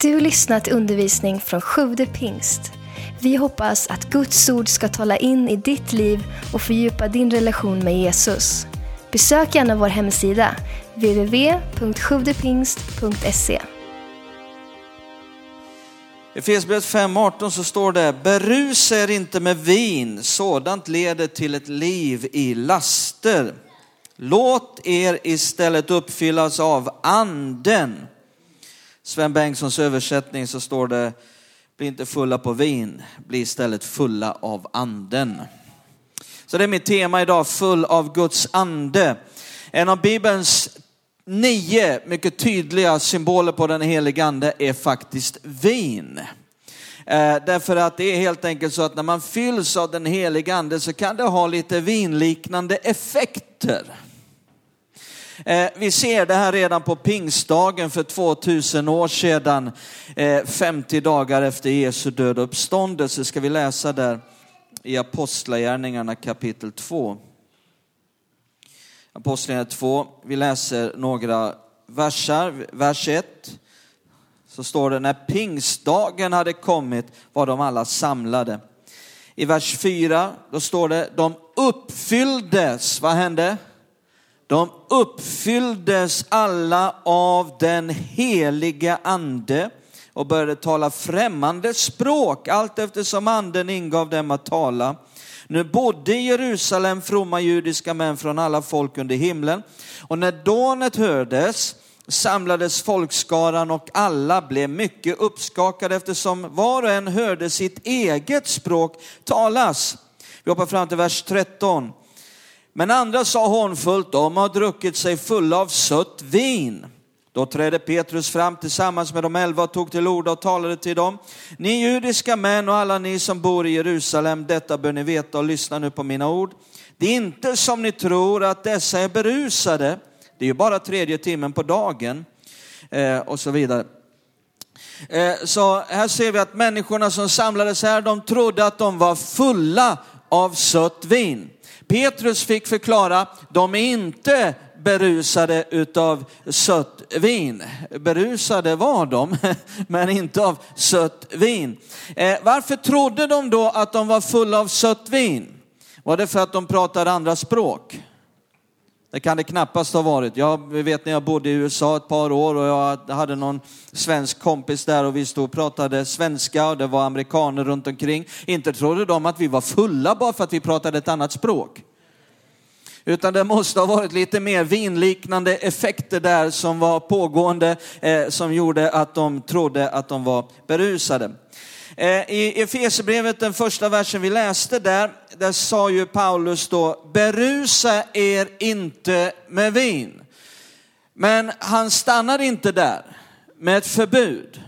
Du lyssnat till undervisning från Sjude pingst. Vi hoppas att Guds ord ska tala in i ditt liv och fördjupa din relation med Jesus. Besök gärna vår hemsida, www.sjuvdepingst.se. I Efesierbrevet 5.18 så står det, berusa er inte med vin, sådant leder till ett liv i laster. Låt er istället uppfyllas av anden. Sven Bengtssons översättning så står det, bli inte fulla på vin, bli istället fulla av anden. Så det är mitt tema idag, full av Guds ande. En av Bibelns nio mycket tydliga symboler på den helige ande är faktiskt vin. Eh, därför att det är helt enkelt så att när man fylls av den helige ande så kan det ha lite vinliknande effekter. Eh, vi ser det här redan på pingstdagen för 2000 år sedan, eh, 50 dagar efter Jesu död och uppståndelse, ska vi läsa där i Apostlagärningarna kapitel 2. Apostlagärningarna 2, vi läser några versar, vers 1. Så står det, när pingstdagen hade kommit var de alla samlade. I vers 4, då står det, de uppfylldes, vad hände? De uppfylldes alla av den heliga ande och började tala främmande språk allt eftersom anden ingav dem att tala. Nu bodde i Jerusalem fromma judiska män från alla folk under himlen. Och när dånet hördes samlades folkskaran och alla blev mycket uppskakade eftersom var och en hörde sitt eget språk talas. Vi hoppar fram till vers 13. Men andra sa hånfullt, de har druckit sig fulla av sött vin. Då trädde Petrus fram tillsammans med de elva och tog till orda och talade till dem. Ni judiska män och alla ni som bor i Jerusalem, detta bör ni veta och lyssna nu på mina ord. Det är inte som ni tror att dessa är berusade, det är ju bara tredje timmen på dagen eh, och så vidare. Eh, så här ser vi att människorna som samlades här, de trodde att de var fulla av sött vin. Petrus fick förklara, de är inte berusade utav sött vin. Berusade var de, men inte av sött vin. Eh, varför trodde de då att de var fulla av sött vin? Var det för att de pratade andra språk? Det kan det knappast ha varit. Jag vet när jag bodde i USA ett par år och jag hade någon svensk kompis där och vi stod och pratade svenska och det var amerikaner runt omkring. Inte trodde de att vi var fulla bara för att vi pratade ett annat språk. Utan det måste ha varit lite mer vinliknande effekter där som var pågående eh, som gjorde att de trodde att de var berusade. Eh, I Efesierbrevet, den första versen vi läste där, där sa ju Paulus då, berusa er inte med vin. Men han stannar inte där med ett förbud.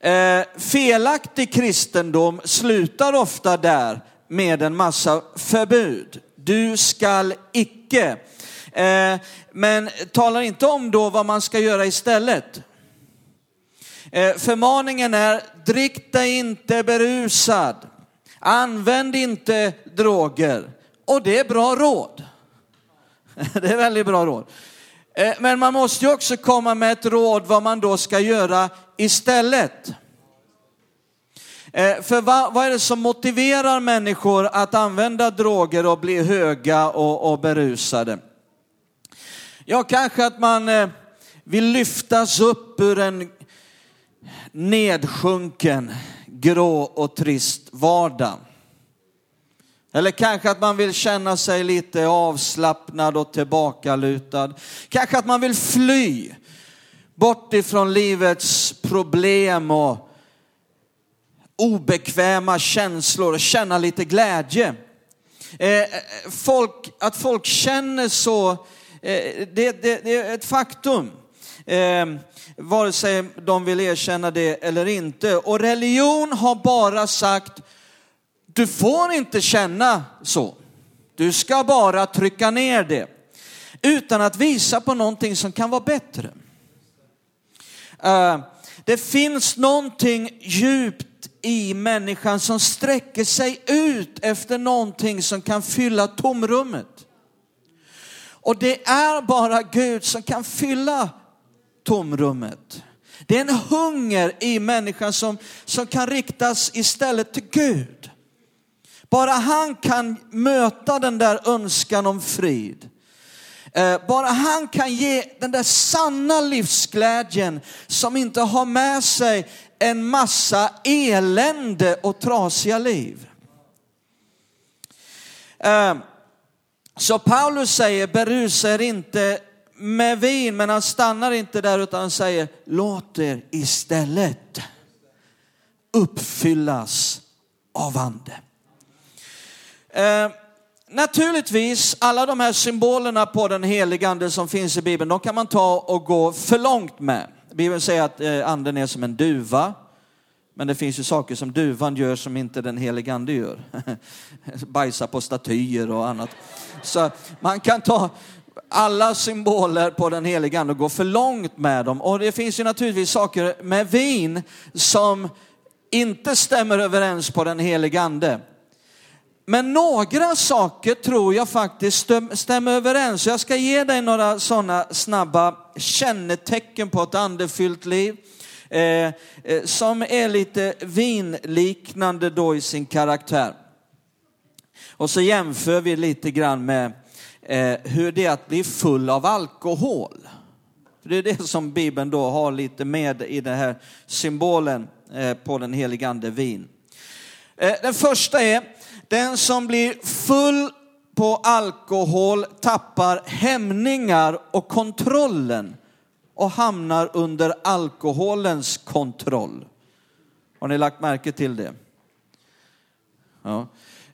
Eh, felaktig kristendom slutar ofta där med en massa förbud. Du skall icke. Eh, men talar inte om då vad man ska göra istället. Eh, förmaningen är, drick dig inte berusad. Använd inte droger. Och det är bra råd. Det är väldigt bra råd. Eh, men man måste ju också komma med ett råd vad man då ska göra istället. Eh, för vad, vad, är det som motiverar människor att använda droger och bli höga och, och berusade? Ja, kanske att man vill lyftas upp ur en nedsjunken, grå och trist vardag. Eller kanske att man vill känna sig lite avslappnad och tillbakalutad. Kanske att man vill fly bort ifrån livets problem och obekväma känslor och känna lite glädje. Eh, eh folk, att folk känner så, eh, det, det, det, är ett faktum. Eh, vare sig de vill erkänna det eller inte. Och religion har bara sagt, du får inte känna så. Du ska bara trycka ner det. Utan att visa på någonting som kan vara bättre. Eh, det finns någonting djupt i människan som sträcker sig ut efter någonting som kan fylla tomrummet. Och det är bara Gud som kan fylla tomrummet. Det är en hunger i människan som, som kan riktas istället till Gud. Bara han kan möta den där önskan om frid. Eh, bara han kan ge den där sanna livsglädjen som inte har med sig en massa elände och trasiga liv. Eh, så Paulus säger, berusa er inte med vin, men han stannar inte där utan han säger, låt er istället uppfyllas av ande. Eh, naturligtvis, alla de här symbolerna på den helige ande som finns i Bibeln, de kan man ta och gå för långt med. Bibeln säger att eh, anden är som en duva. Men det finns ju saker som duvan gör som inte den helige ande gör. Bajsa på statyer och annat. Så man kan ta alla symboler på den heliga ande och för långt med dem. Och det finns ju naturligtvis saker med vin som inte stämmer överens på den heliga ande. Men några saker tror jag faktiskt stämmer överens. Jag ska ge dig några sådana snabba kännetecken på ett andefyllt liv. Eh, eh, som är lite vinliknande då i sin karaktär. Och så jämför vi lite grann med eh, hur det är att bli full av alkohol. Det är det som Bibeln då har lite med i den här symbolen eh, på den helige ande vin. Eh, den första är, den som blir full på alkohol tappar hämningar och kontrollen och hamnar under alkoholens kontroll. Har ni lagt märke till det? Ja.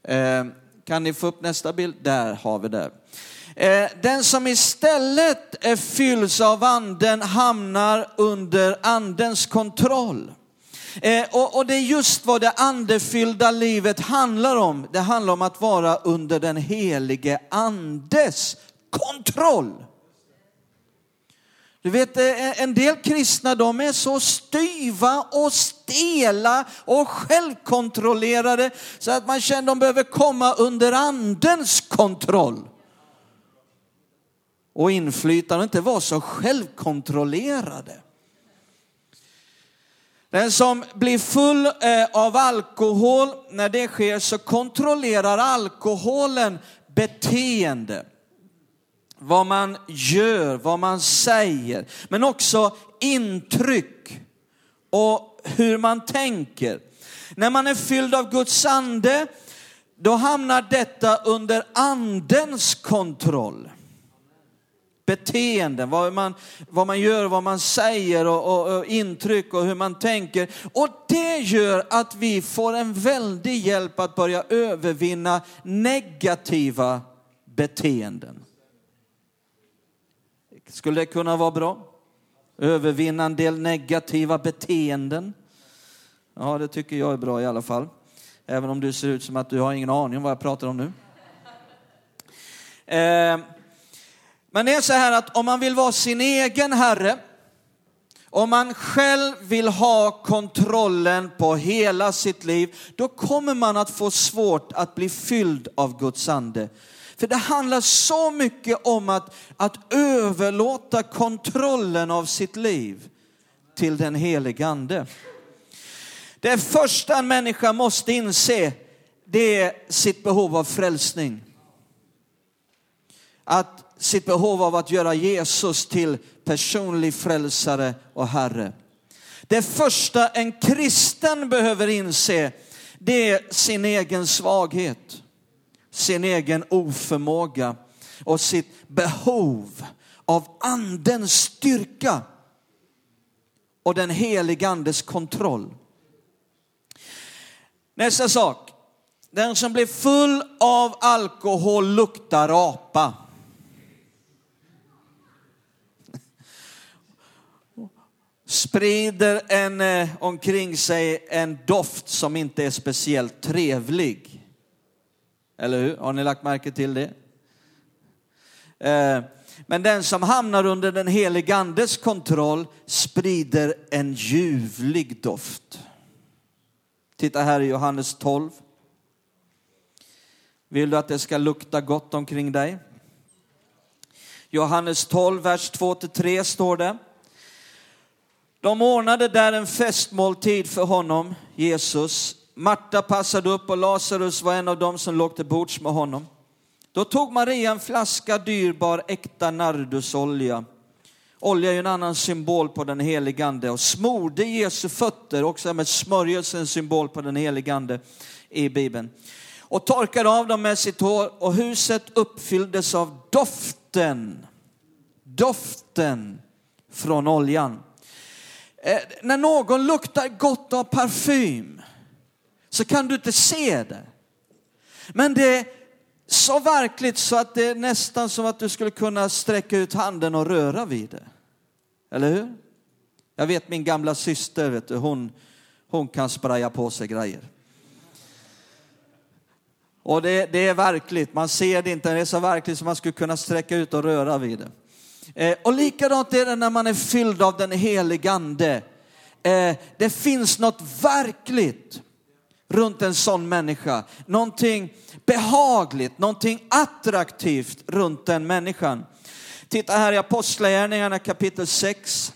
Eh, kan ni få upp nästa bild? Där har vi det. Eh, den som istället fylls av anden hamnar under andens kontroll. Eh, och, det är just vad det andefyllda livet handlar om. Det handlar om att vara under den helige andes kontroll. Du vet, eh, en del kristna de är så styva och stela och självkontrollerade så att man känner att de behöver komma under andens kontroll. Och inflytande och inte vara så självkontrollerade. Den som blir full eh, av alkohol, när det sker så kontrollerar alkoholen beteende vad man gör, vad man säger, men också intryck och hur man tänker. När man är fylld av Guds ande, då hamnar detta under andens kontroll. Beteenden, vad man, vad man gör, vad man säger och, och, och intryck och hur man tänker. Och det gör att vi får en väldig hjälp att börja övervinna negativa beteenden. Skulle det kunna vara bra? Övervinna en del negativa beteenden. Ja, det tycker jag är bra i alla fall. Även om du ser ut som att du har ingen aning om vad jag pratar om nu. Eh, men det är så här att om man vill vara sin egen herre, om man själv vill ha kontrollen på hela sitt liv, då kommer man att få svårt att bli fylld av Guds ande. För det handlar så mycket om att, att överlåta kontrollen av sitt liv till den helige ande. Det första en människa måste inse, det är sitt behov av frälsning. Att sitt behov av att göra Jesus till personlig frälsare och Herre. Det första en kristen behöver inse, det är sin egen svaghet sin egen oförmåga och sitt behov av andens styrka och den heliga andes kontroll. Nästa sak. Den som blir full av alkohol luktar apa. Sprider en, eh, omkring sig en doft som inte är speciellt trevlig. Eller hur? Har ni lagt märke till det? Eh, men den som hamnar under den helige andes kontroll sprider en ljuvlig doft. Titta här i Johannes 12. Vill du att det ska lukta gott omkring dig? Johannes 12, vers 2-3 står det. De ordnade där en festmåltid för honom, Jesus. Marta passade upp och Lazarus var en av dem som låg till bords med honom. Då tog Maria en flaska dyrbar äkta nardusolja. Olja är ju en annan symbol på den helige ande och smorde Jesu fötter, också med smörjelsen, en symbol på den helige ande i Bibeln. Och torkade av dem med sitt hår och huset uppfylldes av doften, doften från oljan. Eh, när någon luktar gott av parfym så kan du inte se det. Men det är så verkligt så att det är nästan som att du skulle kunna sträcka ut handen och röra vid det. Eller hur? Jag vet min gamla syster, vet du, hon, hon kan spraya på sig grejer. Och det, det, är verkligt, man ser det inte, det är så verkligt som man skulle kunna sträcka ut och röra vid det. Eh, och likadant är det när man är fylld av den helige ande. Eh, det finns något verkligt runt en sån människa. Någonting behagligt, någonting attraktivt runt den människan. Titta här i Apostlagärningarna kapitel 6.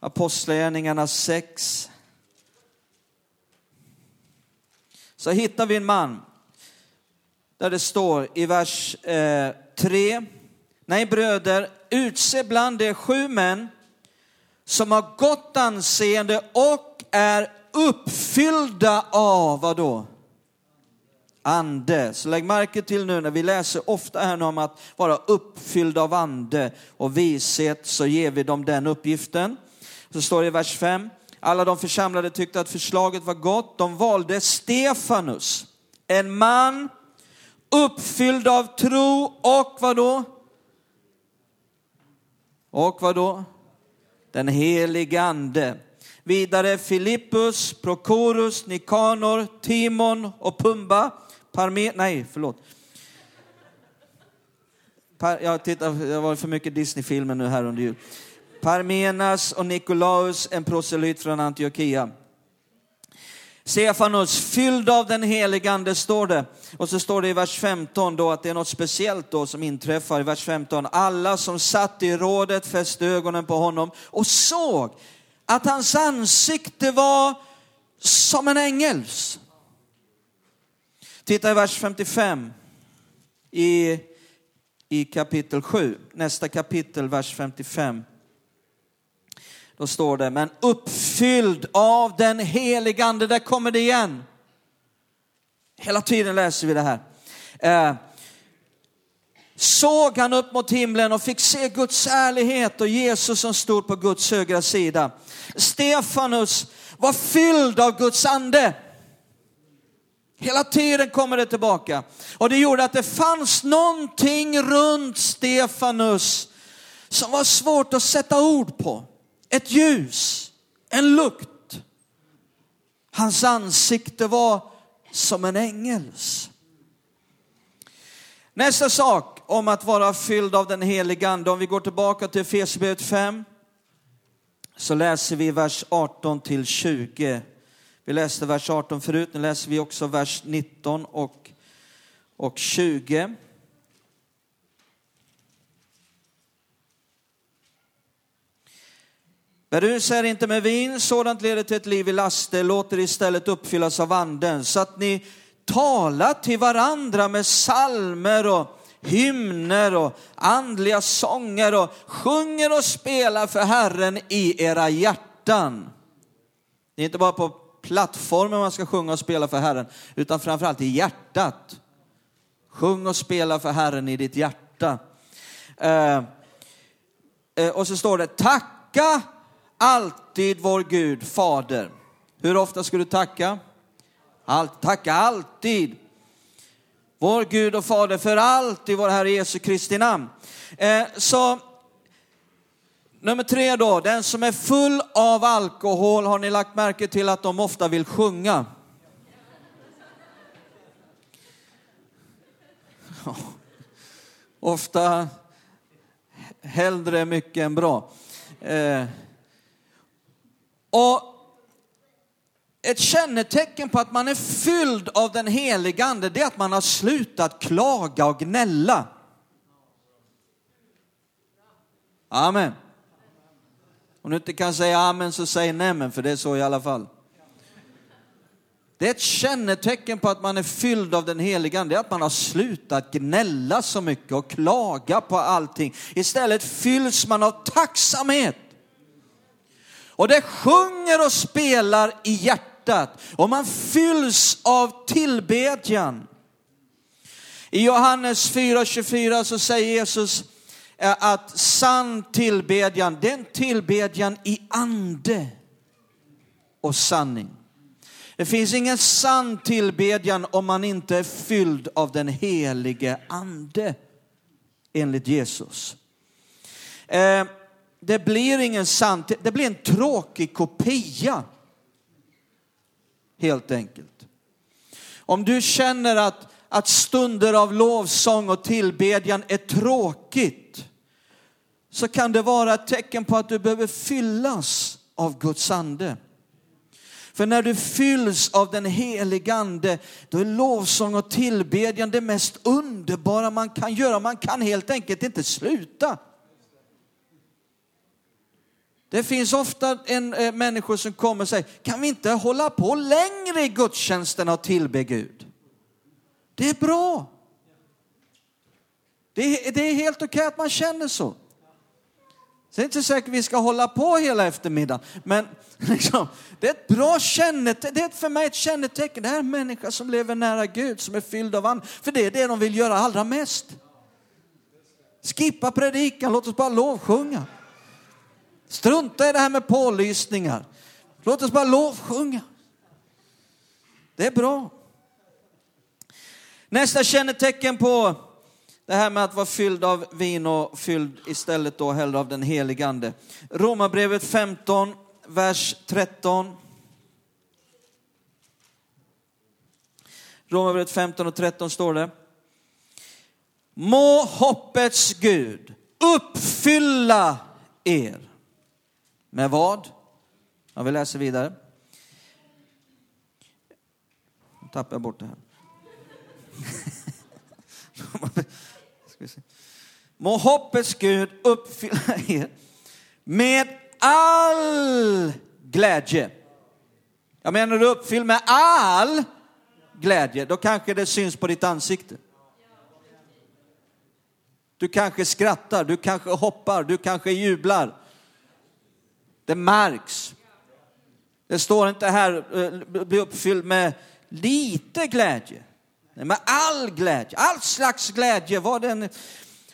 Apostlagärningarna 6. Så hittar vi en man där det står i vers eh, 3. Nej bröder, utse bland er sju män som har gott anseende och är uppfyllda av vad då? Ande. Så lägg märke till nu när vi läser ofta här om att vara uppfylld av ande och vishet så ger vi dem den uppgiften. Så står det i vers 5. Alla de församlade tyckte att förslaget var gott. De valde Stefanus, en man uppfylld av tro och vad då? Och vad då? Den helige ande. Vidare Filippus, Prokorus, Nikanor, Timon och Pumba. Parme, nej, förlåt. Par, jag tittar, det var för mycket Disney-filmer nu här under jul. Parmenas och Nikolaus, en proselyt från Antiochia. Stefanus, fylld av den helige ande, står det. Och så står det i vers 15 då att det är något speciellt då som inträffar i vers 15. Alla som satt i rådet fäste ögonen på honom och såg att hans ansikte var som en ängels. Titta i vers 55 i, i kapitel 7, nästa kapitel, vers 55. Då står det, men uppfylld av den helige ande, där kommer det igen. Hela tiden läser vi det här. Eh, Såg han upp mot himlen och fick se Guds ärlighet och Jesus som stod på Guds högra sida. Stefanus var fylld av Guds ande. Hela tiden kommer det tillbaka. Och det gjorde att det fanns någonting runt Stefanus som var svårt att sätta ord på. Ett ljus, en lukt. Hans ansikte var som en ängels. Nästa sak om att vara fylld av den helige Ande, om vi går tillbaka till Efesierbrevet 5, så läser vi vers 18 till 20. Vi läste vers 18 förut, nu läser vi också vers 19 och, och 20. Berusa er inte med vin, sådant leder till ett liv i laster, låt er istället uppfyllas av anden, så att ni talar till varandra med salmer och hymner och andliga sånger och sjunger och spelar för Herren i era hjärtan. Det är inte bara på plattformen man ska sjunga och spela för Herren, utan framförallt i hjärtat. Sjung och spela för Herren i ditt hjärta. Eh, eh, och så står det, tacka alltid vår Gud, Fader. Hur ofta ska du tacka? Allt, tacka alltid vår Gud och Fader för allt i vår Herre Jesu Kristi namn. Eh, så nummer tre då, den som är full av alkohol, har ni lagt märke till att de ofta vill sjunga? Ofta hellre mycket än bra. Eh, och ett kännetecken på att man är fylld av den heliga ande, det är att man har slutat klaga och gnälla. Amen. Om du inte kan säga amen så säg nämen, för det är så i alla fall. Det är ett kännetecken på att man är fylld av den heliga Ande, att man har slutat gnälla så mycket och klaga på allting. Istället fylls man av tacksamhet. Och det sjunger och spelar i hjärtat hjärtat och man fylls av tillbedjan. I Johannes 4.24 så säger Jesus eh, att sann tillbedjan, den tillbedjan i ande och sanning. Det finns ingen sann tillbedjan om man inte är fylld av den helige ande, enligt Jesus. Eh, det blir ingen sann, det blir en tråkig kopia. Helt enkelt. Om du känner att, att stunder av lovsång och tillbedjan är tråkigt, så kan det vara ett tecken på att du behöver fyllas av Guds ande. För när du fylls av den helige ande, då är lovsång och tillbedjan det mest underbara man kan göra. Man kan helt enkelt inte sluta. Det finns ofta en, äh, människor som kommer och säger, kan vi inte hålla på längre i gudstjänsten och tillbe Gud? Det är bra. Det är, det är helt okej okay att man känner så. Så det är inte säkert att vi ska hålla på hela eftermiddagen, men liksom, det är ett bra kännetecken, det är för mig ett kännetecken. Det här är en människa som lever nära Gud, som är fylld av and, för det är det de vill göra allra mest. Skippa predikan, låt oss bara lovsjunga. Strunta i det här med pålysningar. Låt oss bara lovsjunga. Det är bra. Nästa kännetecken på det här med att vara fylld av vin och fylld istället då hellre av den helige ande. Romarbrevet 15, vers 13. Romarbrevet 15 och 13 står det. Må hoppets Gud uppfylla er. Med vad? Ja, vi läser vidare. Nu tappar jag bort det här. Må hoppets Gud uppfylla er med all glädje. Jag menar du uppfylld med all glädje, då kanske det syns på ditt ansikte. Du kanske skrattar, du kanske hoppar, du kanske jublar. Det märks. Det står inte här, eh, bli uppfylld med lite glädje. Med all glädje, all slags glädje. Var den,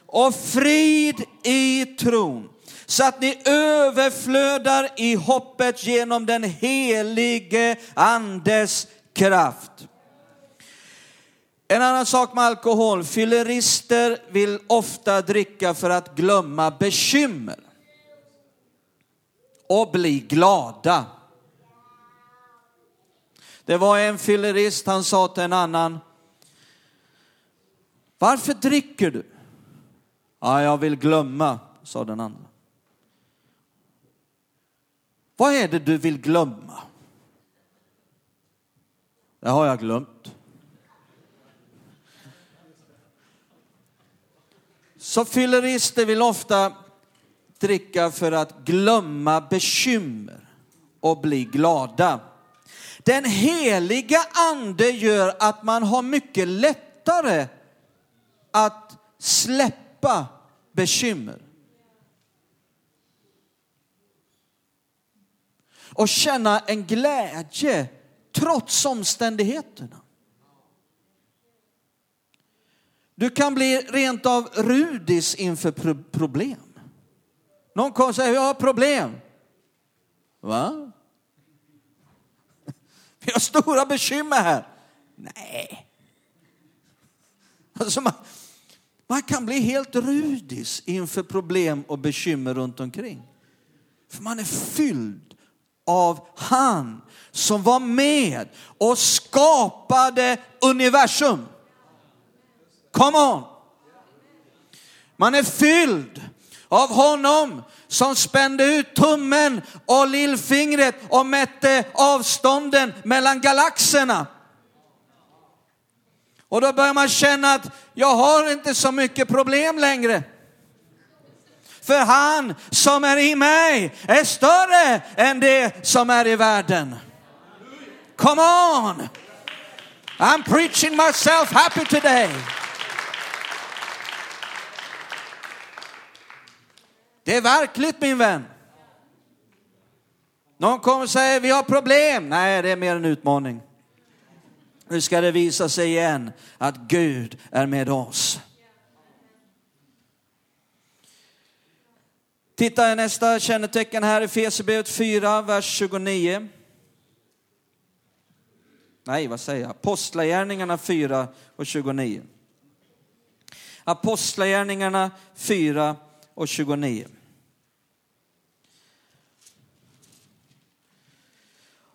och frid i tron. Så att ni överflödar i hoppet genom den helige andes kraft. En annan sak med alkohol, fyllerister vill ofta dricka för att glömma bekymmer och bli glada. Det var en fyllerist, han sa till en annan, varför dricker du? Ja, jag vill glömma, sa den andra. Vad är det du vill glömma? Det har jag glömt. Så fyllerister vill ofta dricka för att glömma bekymmer och bli glada. Den heliga ande gör att man har mycket lättare att släppa bekymmer. Och känna en glädje trots omständigheterna. Du kan bli rent av rudis inför problem. Någon kommer och säger, jag har problem. Va? Vi har stora bekymmer här. Nej. Alltså man, man kan bli helt rudis inför problem och bekymmer runt omkring. För man är fylld av han som var med och skapade universum. Come on! Man är fylld av honom som spände ut tummen och lillfingret och mätte avstånden mellan galaxerna. Och då börjar man känna att jag har inte så mycket problem längre. För han som är i mig är större än det som är i världen. Come on! I'm preaching myself happy today. Det är verkligt min vän. Någon kommer och säger vi har problem. Nej, det är mer en utmaning. Nu ska det visa sig igen att Gud är med oss. Titta i nästa kännetecken här i Fesebrevet 4, vers 29. Nej, vad säger jag? Apostlagärningarna 4 och 29. Apostlagärningarna 4 och 29.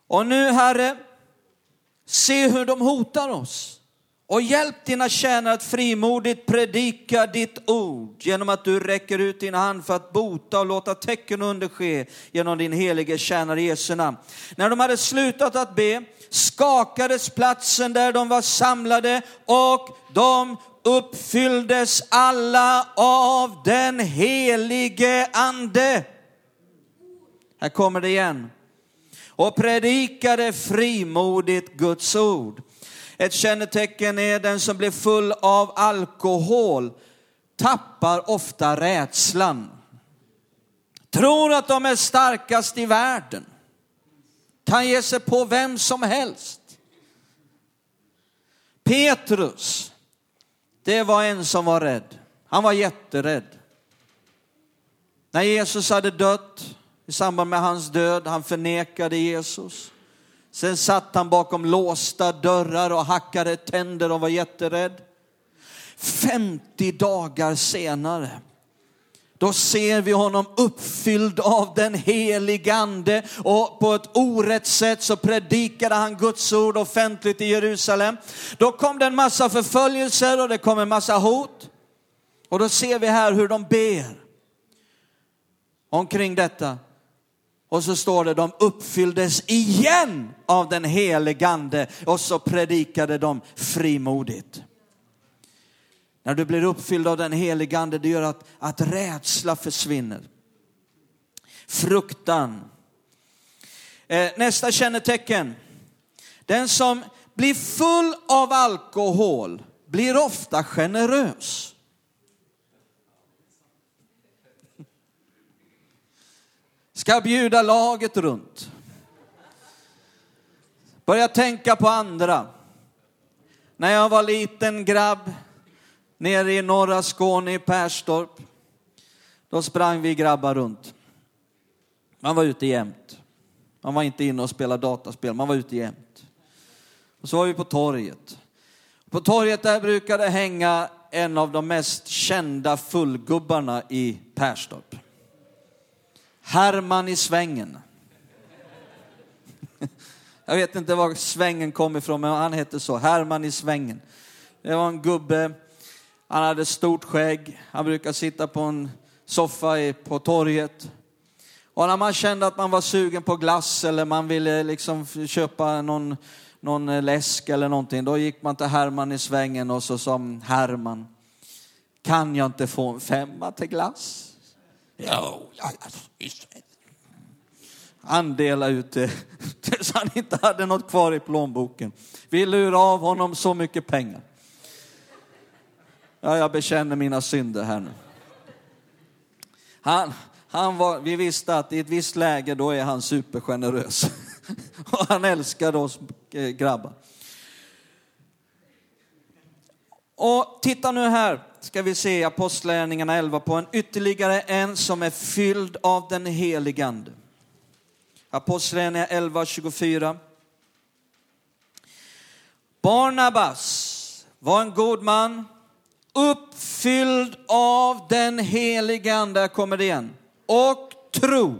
Och nu Herre, se hur de hotar oss. Och hjälp dina tjänare att frimodigt predika ditt ord genom att du räcker ut din hand för att bota och låta tecken under ske genom din helige tjänare Jesu namn. När de hade slutat att be skakades platsen där de var samlade och de uppfylldes alla av den helige ande. Här kommer det igen. Och predikade frimodigt Guds ord. Ett kännetecken är den som blir full av alkohol tappar ofta rädslan. Tror att de är starkast i världen. Kan ge sig på vem som helst. Petrus, det var en som var rädd. Han var jätterädd. När Jesus hade dött, i samband med hans död, han förnekade Jesus. Sen satt han bakom låsta dörrar och hackade tänder och var jätterädd. 50 dagar senare, då ser vi honom uppfylld av den helige ande och på ett orätt sätt så predikade han Guds ord offentligt i Jerusalem. Då kom det en massa förföljelser och det kom en massa hot. Och då ser vi här hur de ber omkring detta. Och så står det, de uppfylldes igen av den helige ande och så predikade de frimodigt. När du blir uppfylld av den helige ande, det gör att, att rädsla försvinner. Fruktan. Eh, nästa kännetecken. Den som blir full av alkohol blir ofta generös. Ska bjuda laget runt. Börja tänka på andra. När jag var liten grabb nere i norra Skåne i Perstorp, då sprang vi grabbar runt. Man var ute jämt. Man var inte inne och spelade dataspel, man var ute jämt. Och så var vi på torget. På torget där brukade hänga en av de mest kända fullgubbarna i Perstorp. Herman i svängen. Jag vet inte var svängen kom ifrån, men han hette så. Herman i svängen. Det var en gubbe, han hade stort skägg. Han brukade sitta på en soffa på torget. Och när man kände att man var sugen på glass eller man ville liksom köpa någon, någon läsk eller någonting, då gick man till Herman i svängen och så sa Herman, kan jag inte få en femma till glass? Jo, ja. Han delade ut det tills han inte hade något kvar i plånboken. Vi lurade av honom så mycket pengar. Ja, jag bekänner mina synder här nu. Han, han var, vi visste att i ett visst läge då är han supergenerös. Och han älskade oss eh, grabbar. Och titta nu här, ska vi se Apostlagärningarna 11 på en ytterligare en som är fylld av den helige Ande. Apostlagärningarna 11, 24. Barnabas var en god man, uppfylld av den helige Ande, kommer det igen, och tro.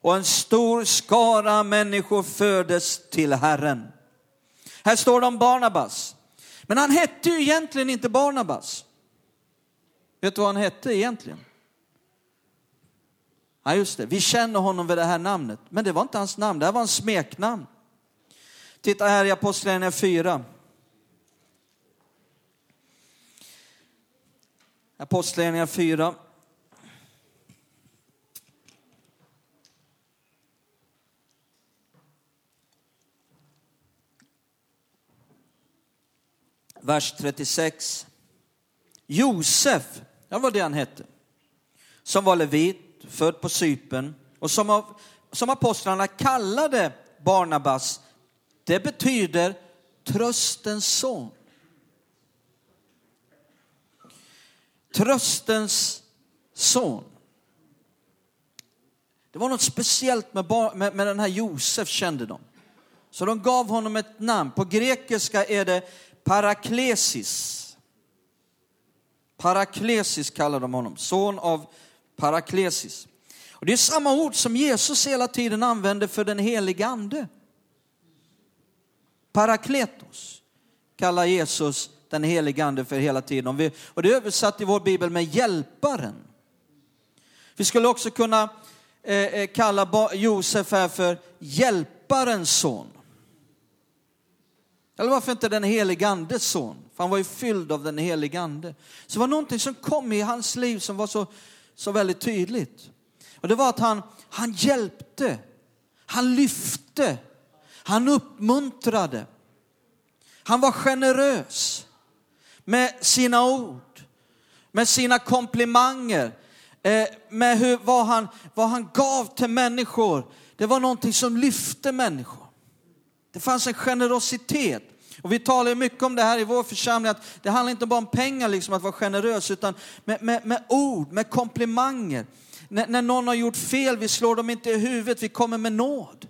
Och en stor skara människor föddes till Herren. Här står det om Barnabas. Men han hette ju egentligen inte Barnabas. Vet du vad han hette egentligen? Ja, just det. Vi känner honom vid det här namnet. Men det var inte hans namn, det här var en smeknamn. Titta här i Apostlagärningarna 4. Apostlagärningarna 4. Vers 36. Josef, det var det han hette, som var levit, född på Sypen och som, av, som apostlarna kallade Barnabas. Det betyder tröstens son. Tröstens son. Det var något speciellt med, med, med den här Josef kände de. Så de gav honom ett namn. På grekiska är det Paraklesis. Paraklesis kallar de honom, son av Paraklesis. Och det är samma ord som Jesus hela tiden använder för den helige ande. Parakletos kallar Jesus den helige ande för hela tiden. Och det är översatt i vår bibel med hjälparen. Vi skulle också kunna eh, eh kalla Josef här för hjälparens son. Eller varför inte den helige andes son? För han var ju fylld av den helige ande. Så det var någonting som kom i hans liv som var så, så väldigt tydligt. Och det var att han, han hjälpte, han lyfte, han uppmuntrade. Han var generös med sina ord, med sina komplimanger, eh, med hur, vad, han, vad han gav till människor. Det var någonting som lyfte människor. Det fanns en generositet. Och vi talar mycket om det här i vår församling, att det handlar inte bara om pengar, liksom, att vara generös, utan med, med, med ord, med komplimanger. N när någon har gjort fel, vi slår dem inte i huvudet, vi kommer med nåd.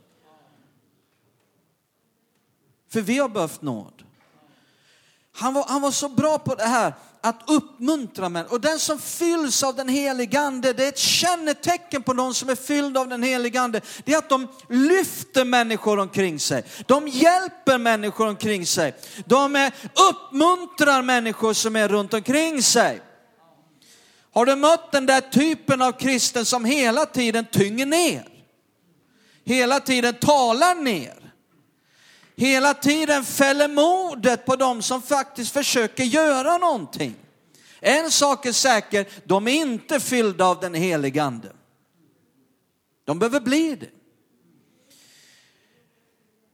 För vi har behövt nåd. Han var, han var så bra på det här att uppmuntra människor. Och den som fylls av den helige ande, det är ett kännetecken på någon som är fylld av den helige ande. Det är att de lyfter människor omkring sig. De hjälper människor omkring sig. De uppmuntrar människor som är runt omkring sig. Har du mött den där typen av kristen som hela tiden tynger ner? Hela tiden talar ner? Hela tiden fäller modet på dem som faktiskt försöker göra någonting. En sak är säker, de är inte fyllda av den helige ande. De behöver bli det.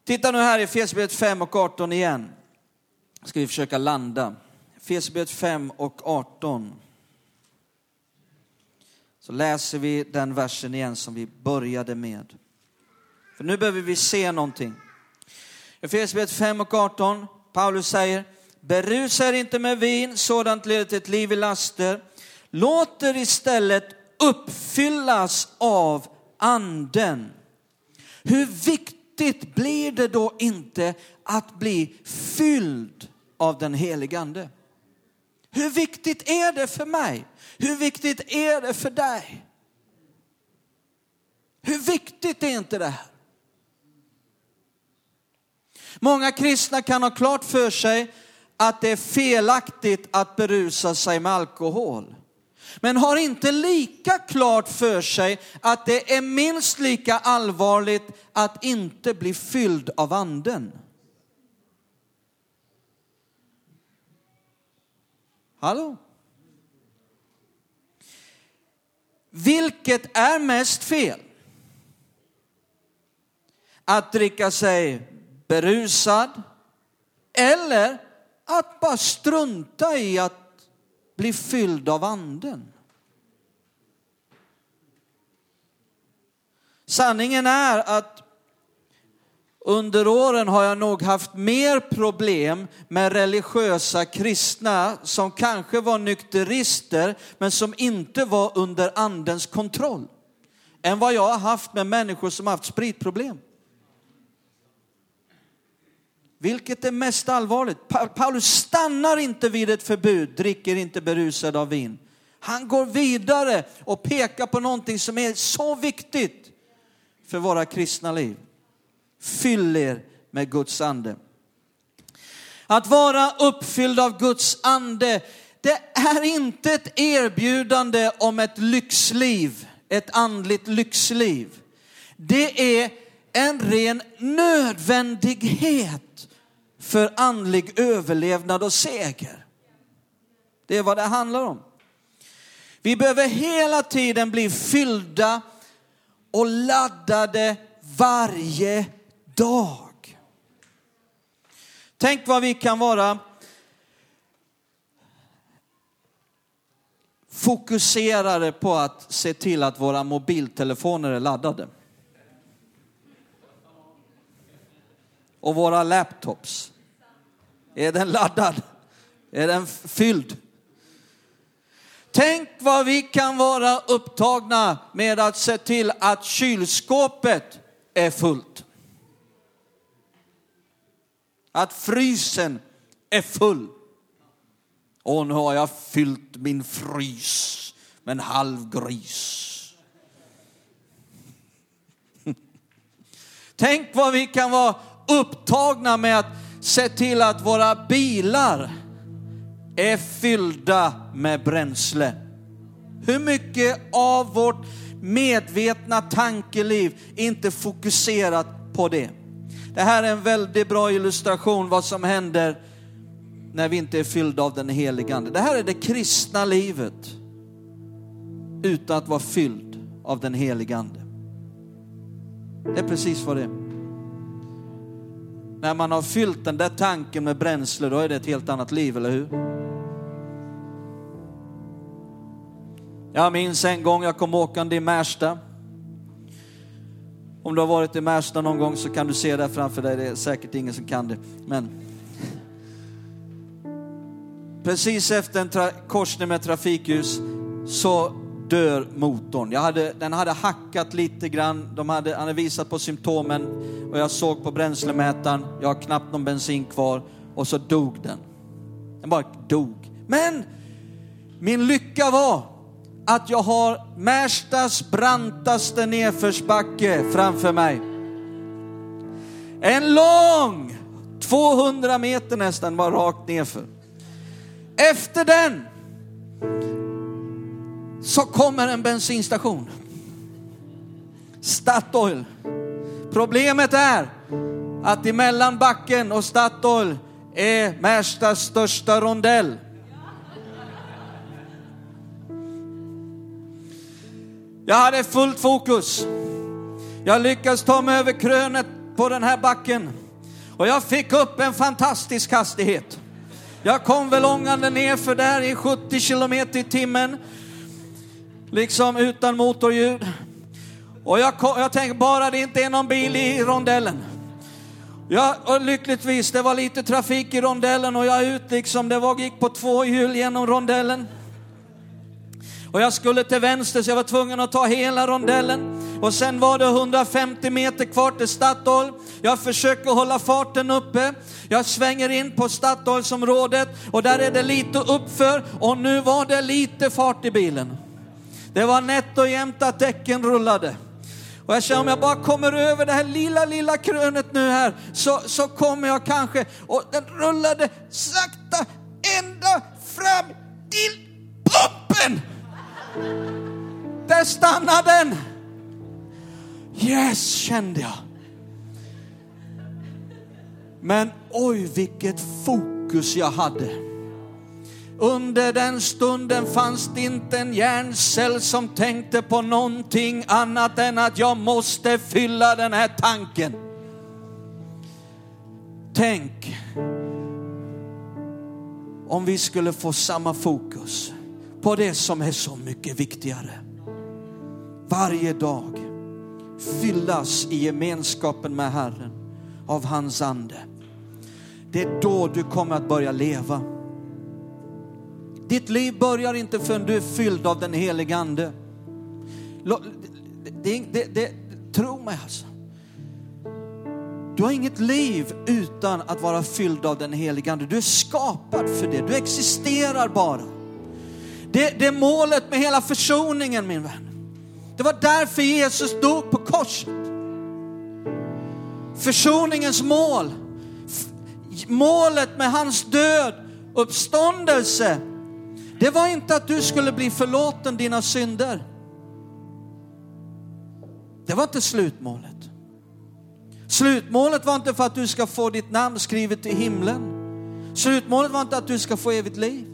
Titta nu här i Efesierbrevet 5 och 18 igen. Ska vi försöka landa. Efesierbrevet 5 och 18. Så läser vi den versen igen som vi började med. För nu behöver vi se någonting. Efesierbrevet 5 och 18, Paulus säger, berusa er inte med vin, sådant leder till ett liv i laster. Låt er istället uppfyllas av anden. Hur viktigt blir det då inte att bli fylld av den helige ande? Hur viktigt är det för mig? Hur viktigt är det för dig? Hur viktigt är inte det här? Många kristna kan ha klart för sig att det är felaktigt att berusa sig med alkohol. Men har inte lika klart för sig att det är minst lika allvarligt att inte bli fylld av anden. Hallå? Vilket är mest fel? Att dricka sig berusad eller att bara strunta i att bli fylld av anden. Sanningen är att under åren har jag nog haft mer problem med religiösa kristna som kanske var nykterister men som inte var under andens kontroll än vad jag har haft med människor som haft spritproblem. Vilket är mest allvarligt? Paulus stannar inte vid ett förbud, dricker inte berusad av vin. Han går vidare och pekar på någonting som är så viktigt för våra kristna liv. Fyll er med Guds ande. Att vara uppfylld av Guds ande, det är inte ett erbjudande om ett lyxliv, ett andligt lyxliv. Det är en ren nödvändighet för andlig överlevnad och seger. Det är vad det handlar om. Vi behöver hela tiden bli fyllda och laddade varje dag. Tänk vad vi kan vara fokuserade på att se till att våra mobiltelefoner är laddade. Och våra laptops. Är den laddad? Är den fylld? Tänk vad vi kan vara upptagna med att se till att kylskåpet är fullt. Att frysen är full. Och nu har jag fyllt min frys med en halv gris. Tänk vad vi kan vara upptagna med att se till att våra bilar är fyllda med bränsle. Hur mycket av vårt medvetna tankeliv inte fokuserat på det? Det här är en väldigt bra illustration vad som händer när vi inte är fyllda av den helige Ande. Det här är det kristna livet utan att vara fylld av den helige Ande. Det är precis vad det är. När man har fyllt den där tanken med bränsle, då är det ett helt annat liv, eller hur? Jag minns en gång jag kom åkande i Märsta. Om du har varit i Märsta någon gång så kan du se det framför dig. Det är säkert ingen som kan det. Men precis efter en korsning med trafikljus så dör motorn. Jag hade, den hade hackat lite grann, de hade, hade visat på symptomen och jag såg på bränslemätaren, jag har knappt någon bensin kvar och så dog den. Den bara dog. Men min lycka var att jag har Märstas brantaste nedförsbacke framför mig. En lång, 200 meter nästan, var rakt nerför. Efter den så kommer en bensinstation. Statoil. Problemet är att emellan backen och Statoil är Märstas största rondell. Jag hade fullt fokus. Jag lyckades ta mig över krönet på den här backen och jag fick upp en fantastisk hastighet. Jag kom väl ångande ner för där i 70 kilometer i timmen, liksom utan motorljud. Och jag, jag tänkte bara det inte är någon bil i rondellen. Ja, och lyckligtvis, det var lite trafik i rondellen och jag ut liksom, det var, gick på två hjul genom rondellen. Och jag skulle till vänster så jag var tvungen att ta hela rondellen. Och sen var det 150 meter kvar till Statoil. Jag försöker hålla farten uppe. Jag svänger in på Statoilsområdet och där är det lite uppför och nu var det lite fart i bilen. Det var nätt och jämnt att däcken rullade. Och jag känner om jag bara kommer över det här lilla, lilla krönet nu här så, så kommer jag kanske, och den rullade sakta ända fram till pumpen. Där stannade den. Yes, kände jag. Men oj, vilket fokus jag hade. Under den stunden fanns det inte en hjärncell som tänkte på någonting annat än att jag måste fylla den här tanken. Tänk om vi skulle få samma fokus på det som är så mycket viktigare. Varje dag fyllas i gemenskapen med Herren av hans ande. Det är då du kommer att börja leva. Ditt liv börjar inte förrän du är fylld av den helige ande. Det, det, det, tro mig alltså. Du har inget liv utan att vara fylld av den helige ande. Du är skapad för det. Du existerar bara. Det, det är målet med hela försoningen min vän. Det var därför Jesus dog på korset. Försoningens mål, målet med hans död, uppståndelse, det var inte att du skulle bli förlåten dina synder. Det var inte slutmålet. Slutmålet var inte för att du ska få ditt namn skrivet i himlen. Slutmålet var inte att du ska få evigt liv.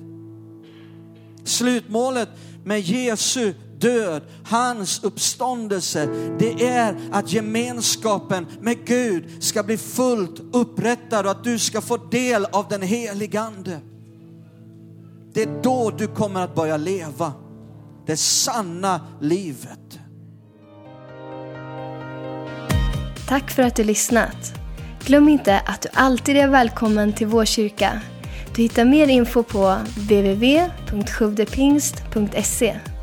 Slutmålet med Jesu död, hans uppståndelse, det är att gemenskapen med Gud ska bli fullt upprättad och att du ska få del av den helige Ande. Det är då du kommer att börja leva. det sanna livet. Tack för att du lyssnat. Glöm inte att du alltid är välkommen till vår kyrka. Du hittar mer info på www.sjuvdepingst.se